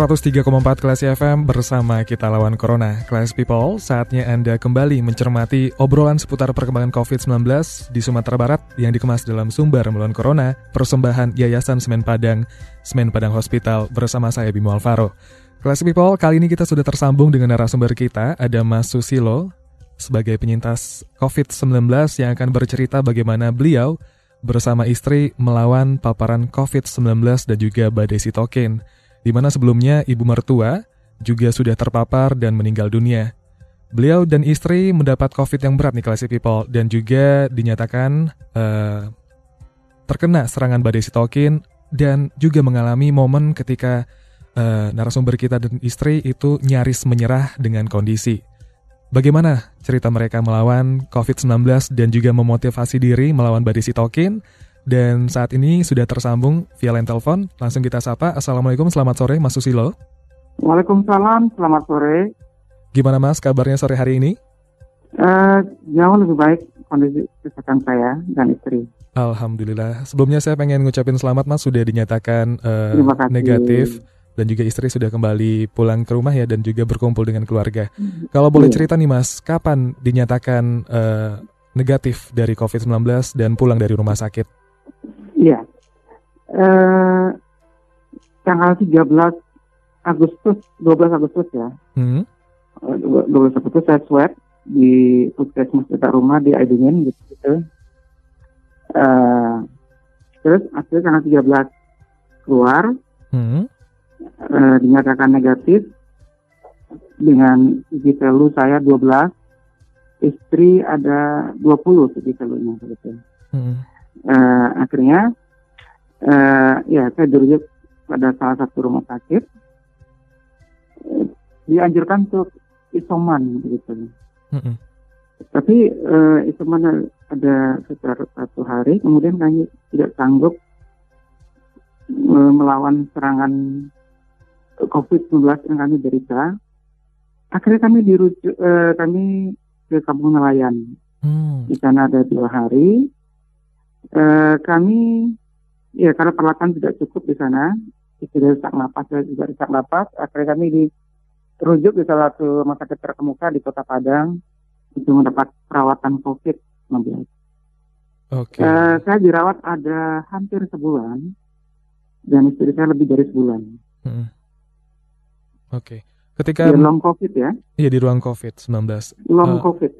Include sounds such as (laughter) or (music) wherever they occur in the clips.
Empat kelas FM bersama kita lawan Corona. Class People, saatnya Anda kembali mencermati obrolan seputar perkembangan COVID-19 di Sumatera Barat yang dikemas dalam sumber melawan Corona, persembahan Yayasan Semen Padang, Semen Padang Hospital bersama saya Bimo Alvaro. Class People, kali ini kita sudah tersambung dengan narasumber kita, ada Mas Susilo, sebagai penyintas COVID-19 yang akan bercerita bagaimana beliau bersama istri melawan paparan COVID-19 dan juga badai sitokin di mana sebelumnya ibu mertua juga sudah terpapar dan meninggal dunia. Beliau dan istri mendapat COVID yang berat nih Classy People dan juga dinyatakan uh, terkena serangan badai sitokin dan juga mengalami momen ketika uh, narasumber kita dan istri itu nyaris menyerah dengan kondisi. Bagaimana cerita mereka melawan COVID-19 dan juga memotivasi diri melawan badai sitokin? Dan saat ini sudah tersambung via line telepon. Langsung kita sapa. Assalamualaikum, selamat sore Mas Susilo. Waalaikumsalam, selamat sore. Gimana Mas kabarnya sore hari ini? Uh, jauh lebih baik kondisi kesehatan saya dan istri. Alhamdulillah. Sebelumnya saya pengen ngucapin selamat Mas sudah dinyatakan uh, negatif dan juga istri sudah kembali pulang ke rumah ya dan juga berkumpul dengan keluarga. Kalau boleh iya. cerita nih Mas, kapan dinyatakan uh, negatif dari COVID-19 dan pulang dari rumah sakit? Iya. Eh, tanggal 13 Agustus, 12 Agustus ya. Hmm. 12 eh, Agustus saya swab di puskesmas dekat rumah di Aidingen gitu. gitu. Uh, terus akhirnya tanggal 13 keluar, hmm. uh, dinyatakan negatif dengan uji telu saya 12, istri ada 20 uji telunya gitu. Hmm uh, akhirnya uh, ya saya dirujuk pada salah satu rumah sakit uh, dianjurkan untuk isoman begitu. Mm-hmm. Tapi uh, isoman ada sekitar satu hari, kemudian kami tidak sanggup uh, melawan serangan COVID-19 yang kami derita. Akhirnya kami dirujuk, uh, kami ke kampung nelayan. Hmm. Di sana ada dua hari, Eh, kami ya karena peralatan tidak cukup di sana, istri sesak napas dan juga sesak napas, akhirnya kami dirujuk di salah satu rumah sakit terkemuka di Kota Padang untuk mendapat perawatan COVID-19. Okay. Uh, eh, saya dirawat ada hampir sebulan dan istri saya lebih dari sebulan. Hmm. Oke. Okay. Ketika di long COVID ya? Iya di ruang COVID 19. Long uh, COVID.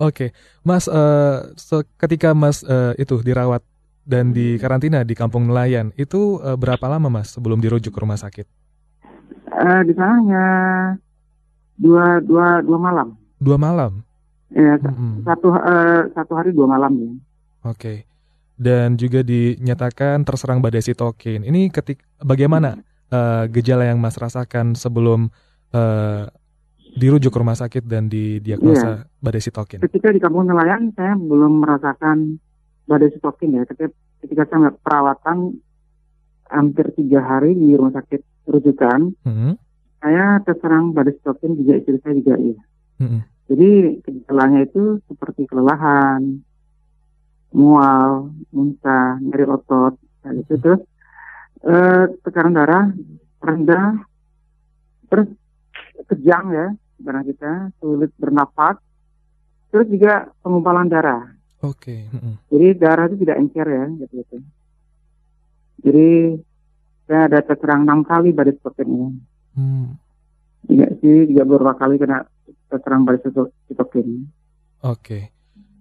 Oke, okay. Mas, uh, ketika Mas uh, itu dirawat dan di karantina di Kampung Nelayan, itu uh, berapa lama Mas sebelum dirujuk ke rumah sakit? Uh, di sana hanya dua dua dua malam. Dua malam. Ya, hmm. satu uh, satu hari dua malam ya. Oke. Okay. Dan juga dinyatakan terserang badai sitokin. Ini ketik bagaimana uh, gejala yang Mas rasakan sebelum uh, dirujuk ke rumah sakit dan didiagnosa iya. badai sitokin? Ketika di kampung nelayan saya belum merasakan badai sitokin ya. Ketika, ketika saya perawatan hampir tiga hari di rumah sakit rujukan, hmm. saya terserang badai sitokin juga istri saya juga iya. Hmm. Jadi gejalanya itu seperti kelelahan, mual, muntah, nyeri otot, kayak gitu. Hmm. Terus eh, tekanan darah rendah, terus kejang ya darah kita, sulit bernapas, terus juga pengumpalan darah. Oke. Okay. Jadi darah itu tidak encer ya, gitu gitu. Jadi saya ada terserang enam kali badai sitokin Hmm. Juga sih juga beberapa kali kena terserang badai sitokin. Oke. Okay.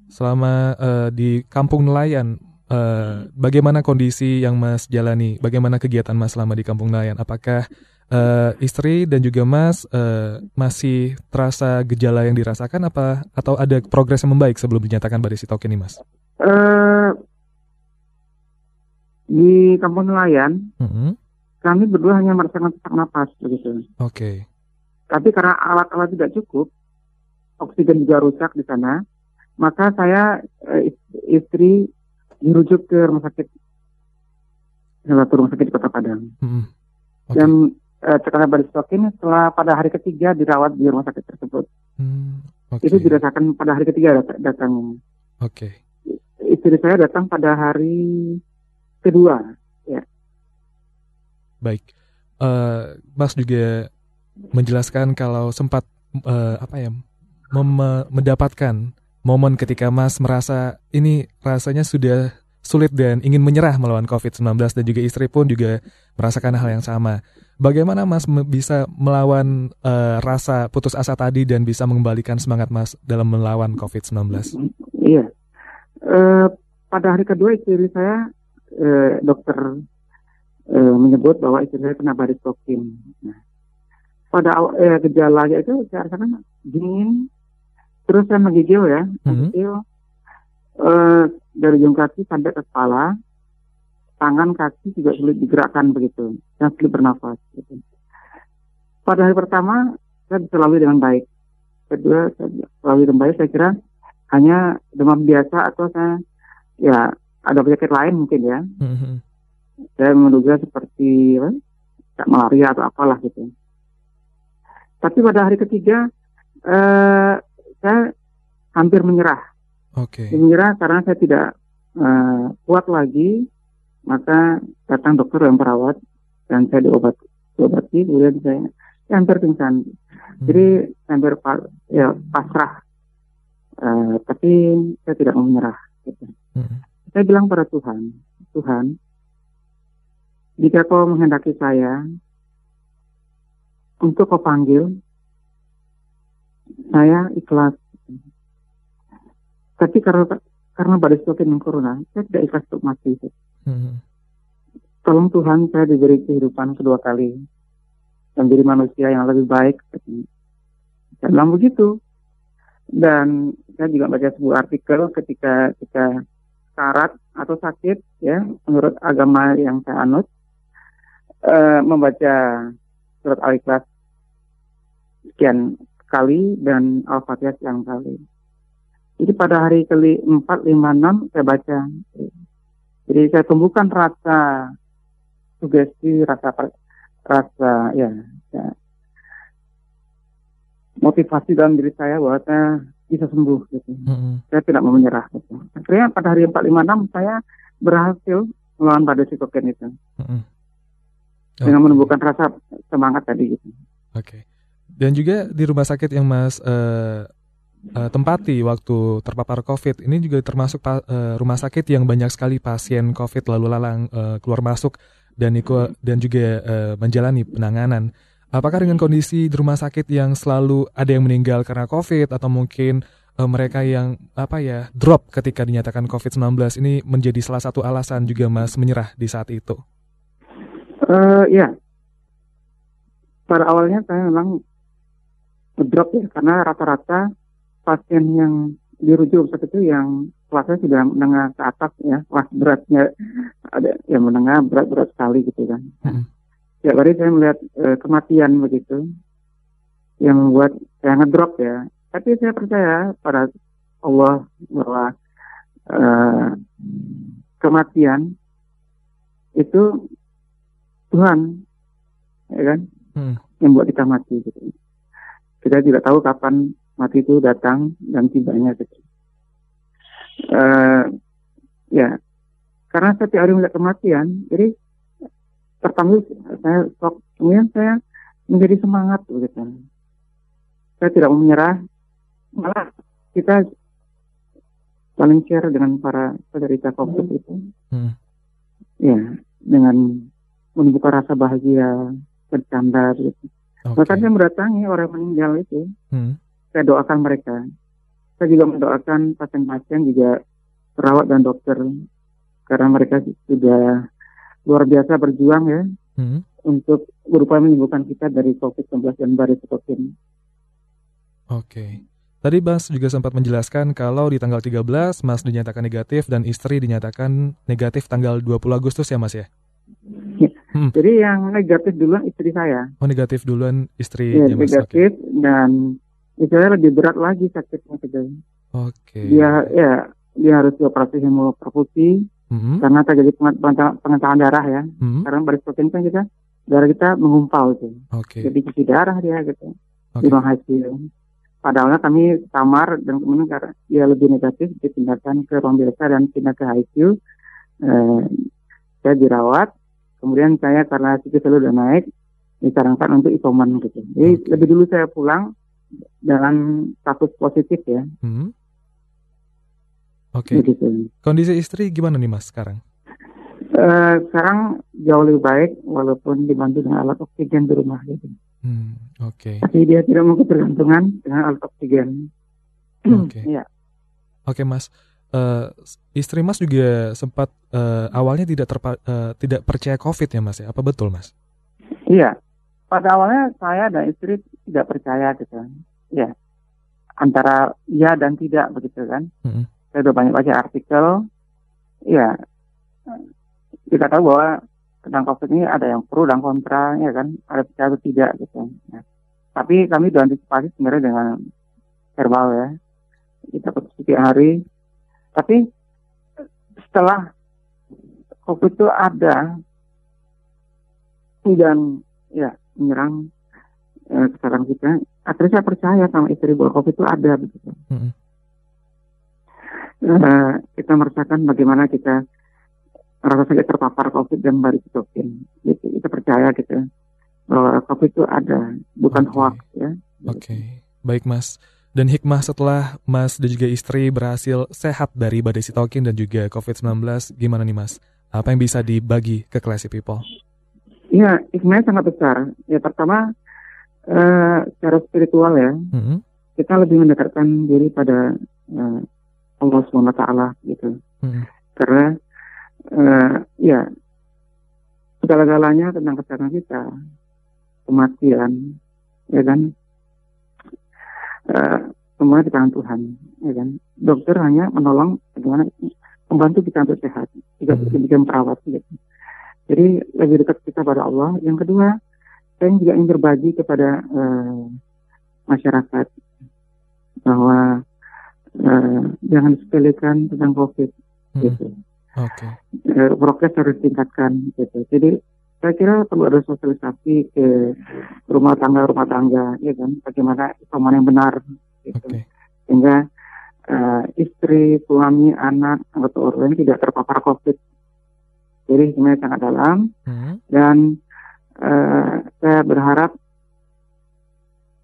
Selama uh, di kampung nelayan, uh, bagaimana kondisi yang Mas jalani? Bagaimana kegiatan Mas selama di kampung nelayan? Apakah uh, istri dan juga Mas uh, masih terasa gejala yang dirasakan apa atau ada progres yang membaik sebelum dinyatakan badai sitokin ini Mas? Uh, di kampung nelayan, mm -hmm. kami berdua hanya merasakan sesak napas begitu. Oke. Okay. Tapi karena alat-alat tidak cukup, oksigen juga rusak di sana. Maka saya eh, istri dirujuk ke rumah sakit salah satu rumah sakit di Kota Padang. Hmm. Okay. Dan eh, terkena body stocking setelah pada hari ketiga dirawat di rumah sakit tersebut. Hmm. Okay. Itu dirasakan pada hari ketiga dat datang. Oke. Okay. Istri saya datang pada hari kedua. Ya. Baik. Uh, Mas juga menjelaskan kalau sempat uh, apa ya mem mendapatkan momen ketika Mas merasa ini rasanya sudah sulit dan ingin menyerah melawan COVID-19 dan juga istri pun juga merasakan hal yang sama. Bagaimana Mas bisa melawan uh, rasa putus asa tadi dan bisa mengembalikan semangat Mas dalam melawan COVID-19? Iya. Uh, pada hari kedua istri saya uh, dokter uh, menyebut bahwa istri saya kena baris tokin. Nah, pada uh, gejalanya itu saya rasakan dingin, terus saya menggigil ya, mm-hmm. menggigil uh, dari ujung kaki sampai ke kepala, tangan kaki juga sulit digerakkan begitu, dan sulit bernafas. Gitu. Pada hari pertama saya bisa lalui dengan baik. Kedua saya lalui dengan baik saya kira hanya demam biasa atau saya ya ada penyakit lain mungkin ya. Mm-hmm. Saya menduga seperti apa, malaria atau apalah gitu. Tapi pada hari ketiga eh, saya hampir menyerah Oke. Okay. Menyerah karena saya tidak uh, kuat lagi, maka datang dokter yang perawat dan saya diobat diobati, kemudian saya ya, hampir pingsan. Hmm. Jadi hampir pa, ya pasrah, uh, tapi saya tidak mau menyerah. Gitu. Hmm. Saya bilang pada Tuhan, Tuhan, jika kau menghendaki saya untuk kau panggil, saya ikhlas tapi karena karena pada semakin corona, saya tidak ikhlas untuk mati. Hmm. Tolong Tuhan saya diberi kehidupan kedua kali. Dan menjadi manusia yang lebih baik. Dan bilang begitu. Dan saya juga baca sebuah artikel ketika kita syarat atau sakit ya menurut agama yang saya anut uh, membaca surat al-ikhlas sekian kali dan al-fatihah sekian kali jadi pada hari ke empat lima enam saya baca. Jadi saya tumbuhkan rasa sugesti, rasa rasa ya, ya motivasi dalam diri saya bahwa saya bisa sembuh gitu. Mm-hmm. Saya tidak mau menyerah gitu. Akhirnya pada hari empat lima enam saya berhasil melawan pada sitokin itu. Mm-hmm. Okay. Dengan menumbuhkan rasa semangat tadi gitu. Oke. Okay. Dan juga di rumah sakit yang Mas uh, uh, tempati waktu terpapar COVID ini juga termasuk uh, rumah sakit yang banyak sekali pasien COVID lalu lalang uh, keluar masuk dan iku, dan juga uh, menjalani penanganan. Apakah dengan kondisi di rumah sakit yang selalu ada yang meninggal karena COVID atau mungkin uh, mereka yang apa ya drop ketika dinyatakan COVID-19 ini menjadi salah satu alasan juga Mas menyerah di saat itu? Uh, ya, pada awalnya saya memang drop ya karena rata-rata pasien yang dirujuk saat itu yang kelasnya sudah menengah ke atas ya, kelas beratnya ada yang menengah berat-berat sekali gitu kan. Hmm. Ya, hari saya melihat e, kematian begitu yang membuat saya ngedrop ya. Tapi saya percaya pada Allah bahwa e, kematian itu Tuhan, ya kan, hmm. yang buat kita mati gitu. Kita tidak tahu kapan mati itu datang dan tibanya gitu. Uh, ya, karena saya tiap hari melihat kematian, jadi terpanggil saya sok, kemudian saya menjadi semangat begitu. Saya tidak mau menyerah, malah kita saling share dengan para penderita COVID itu. Hmm. Ya, dengan menunjukkan rasa bahagia, bercanda gitu. Okay. Bahkan saya mendatangi orang meninggal itu. Hmm saya doakan mereka. Saya juga mendoakan pasien-pasien juga perawat dan dokter karena mereka sudah luar biasa berjuang ya hmm. untuk berupaya menyembuhkan kita dari COVID-19 dan baris COVID. Oke. Tadi Mas juga sempat menjelaskan kalau di tanggal 13 Mas dinyatakan negatif dan istri dinyatakan negatif tanggal 20 Agustus ya Mas ya? ya. Hmm. Jadi yang negatif duluan istri saya. Oh negatif duluan istri ya, negatif dan Misalnya lebih berat lagi sakitnya gitu. Oke. Okay. Dia ya dia harus dioperasi hemoperfusi mm-hmm. karena terjadi pengencangan darah ya. Mm-hmm. Karena baris protein kan kita darah kita mengumpal gitu. Okay. Jadi cuci darah dia gitu okay. di ruang ICU. Padahal kami kamar dan kemudian karena dia lebih negatif dipindahkan ke ruang biasa dan pindah ke ICU. Eh, saya dirawat, kemudian saya karena sikit selalu udah naik disarankan untuk isoman gitu. Jadi okay. lebih dulu saya pulang dalam status positif ya. Hmm. Oke. Okay. Gitu. Kondisi istri gimana nih mas sekarang? Uh, sekarang jauh lebih baik walaupun dibantu dengan alat oksigen di rumah gitu. Hmm, Oke. Okay. Tapi dia tidak mau ketergantungan dengan alat oksigen. Oke. Okay. (clears throat) ya. Oke okay, mas. Uh, istri mas juga sempat uh, awalnya tidak terpa, uh, tidak percaya covid ya mas ya? Apa betul mas? Iya. Pada awalnya saya dan istri tidak percaya gitu. Ya. Antara iya dan tidak begitu kan. -hmm saya udah banyak baca artikel ya kita tahu bahwa tentang COVID ini ada yang pro dan kontra ya kan ada percaya atau tidak gitu ya. tapi kami sudah antisipasi sebenarnya dengan verbal ya kita setiap hari tapi setelah COVID itu ada dan ya menyerang eh, kesadaran kita akhirnya saya percaya sama istri bahwa COVID itu ada begitu. Mm -hmm uh, kita merasakan bagaimana kita rasa sakit terpapar COVID dan baru ditokin. Gitu, kita percaya gitu bahwa COVID itu ada, bukan okay. hoax ya. Oke, okay. baik Mas. Dan hikmah setelah Mas dan juga istri berhasil sehat dari badai sitokin dan juga COVID-19, gimana nih Mas? Apa yang bisa dibagi ke classy people? Iya, hikmahnya sangat besar. Ya pertama, uh, secara spiritual ya, mm -hmm. kita lebih mendekatkan diri pada uh, Allah SWT gitu. Hmm. Karena uh, ya segala-galanya tentang kesehatan kita, kematian, ya kan, uh, semua di tangan Tuhan, ya kan. Dokter hanya menolong bagaimana membantu kita untuk sehat, juga hmm. bikin perawat gitu. Jadi lebih dekat kita pada Allah. Yang kedua, saya juga ingin berbagi kepada uh, masyarakat bahwa uh, jangan sepelekan tentang COVID hmm. gitu. Oke. Okay. Uh, prokes harus ditingkatkan gitu. Jadi saya kira perlu ada sosialisasi ke rumah tangga rumah tangga ya kan bagaimana isoman yang benar gitu. Okay. Sehingga uh, istri, suami, anak, anggota orang tidak terpapar COVID. Jadi sebenarnya sangat dalam hmm. dan uh, saya berharap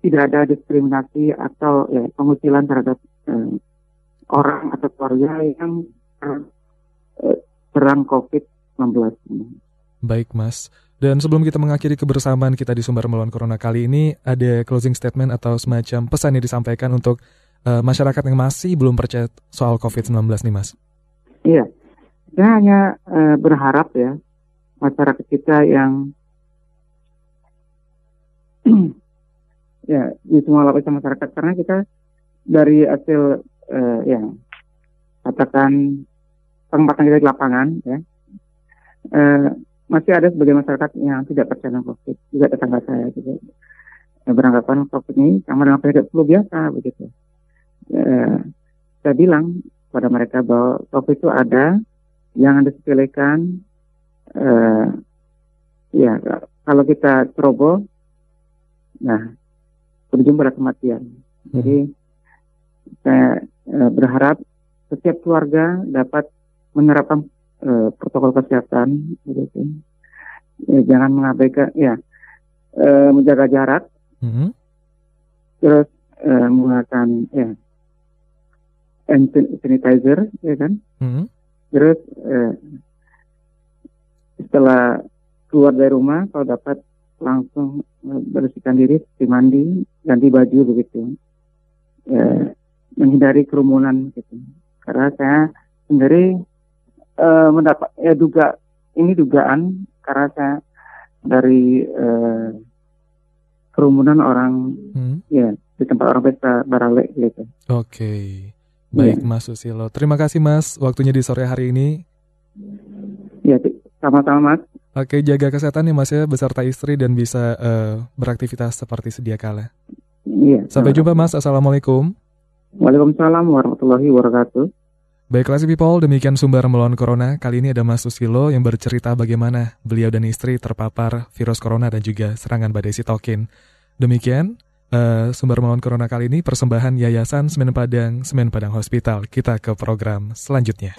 tidak ada diskriminasi atau ya, pengucilan terhadap eh, orang atau keluarga yang eh, terang COVID-19 Baik, Mas. Dan sebelum kita mengakhiri kebersamaan kita di Sumber Melawan Corona kali ini, ada closing statement atau semacam pesan yang disampaikan untuk uh, masyarakat yang masih belum percaya soal COVID-19 nih, Mas. Iya, saya hanya uh, berharap ya, masyarakat kita yang (clears throat) ya di semua lapisan masyarakat. Karena kita dari hasil uh, yang katakan pengamatan kita di lapangan ya uh, masih ada sebagian masyarakat yang tidak percaya dengan COVID juga tetangga saya juga beranggapan COVID ini sama dengan penyakit flu biasa begitu. Uh, saya bilang kepada mereka bahwa COVID itu ada jangan disepelekan uh, ya kalau kita ceroboh nah berujung pada kematian. Hmm. Jadi saya e, berharap setiap keluarga dapat menerapkan e, protokol kesehatan, gitu. Ya, jangan mengabaikan, ya e, menjaga jarak, hmm. terus e, menggunakan ya hand sanitizer, ya kan, hmm. Terus e, setelah keluar dari rumah kalau dapat langsung bersihkan diri, mandi, ganti baju begitu, ya, menghindari kerumunan gitu. Karena saya sendiri uh, mendapat ya duga ini dugaan karena saya dari uh, kerumunan orang hmm. ya di tempat orang pesta barale gitu. Oke. Okay. Baik ya. Mas Susilo. Terima kasih Mas waktunya di sore hari ini. Ya, sama-sama Mas. Oke, jaga kesehatan ya Mas ya beserta istri dan bisa uh, beraktivitas seperti sedia kala. Iya. Sampai jumpa Mas. Assalamualaikum. Waalaikumsalam warahmatullahi wabarakatuh. Baik, Classy People, demikian sumber melawan Corona. Kali ini ada Mas Susilo yang bercerita bagaimana beliau dan istri terpapar virus Corona dan juga serangan badai sitokin. Demikian, uh, sumber melawan Corona kali ini persembahan Yayasan Semen Padang, Semen Padang Hospital. Kita ke program selanjutnya.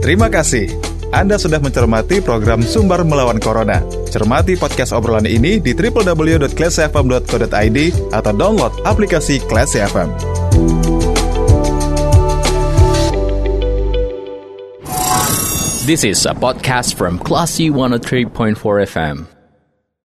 Terima kasih. Anda sudah mencermati program Sumber Melawan Corona. Cermati podcast obrolan ini di www.classfm.co.id atau download aplikasi Classy FM. This is a podcast from Classy 103.4 FM.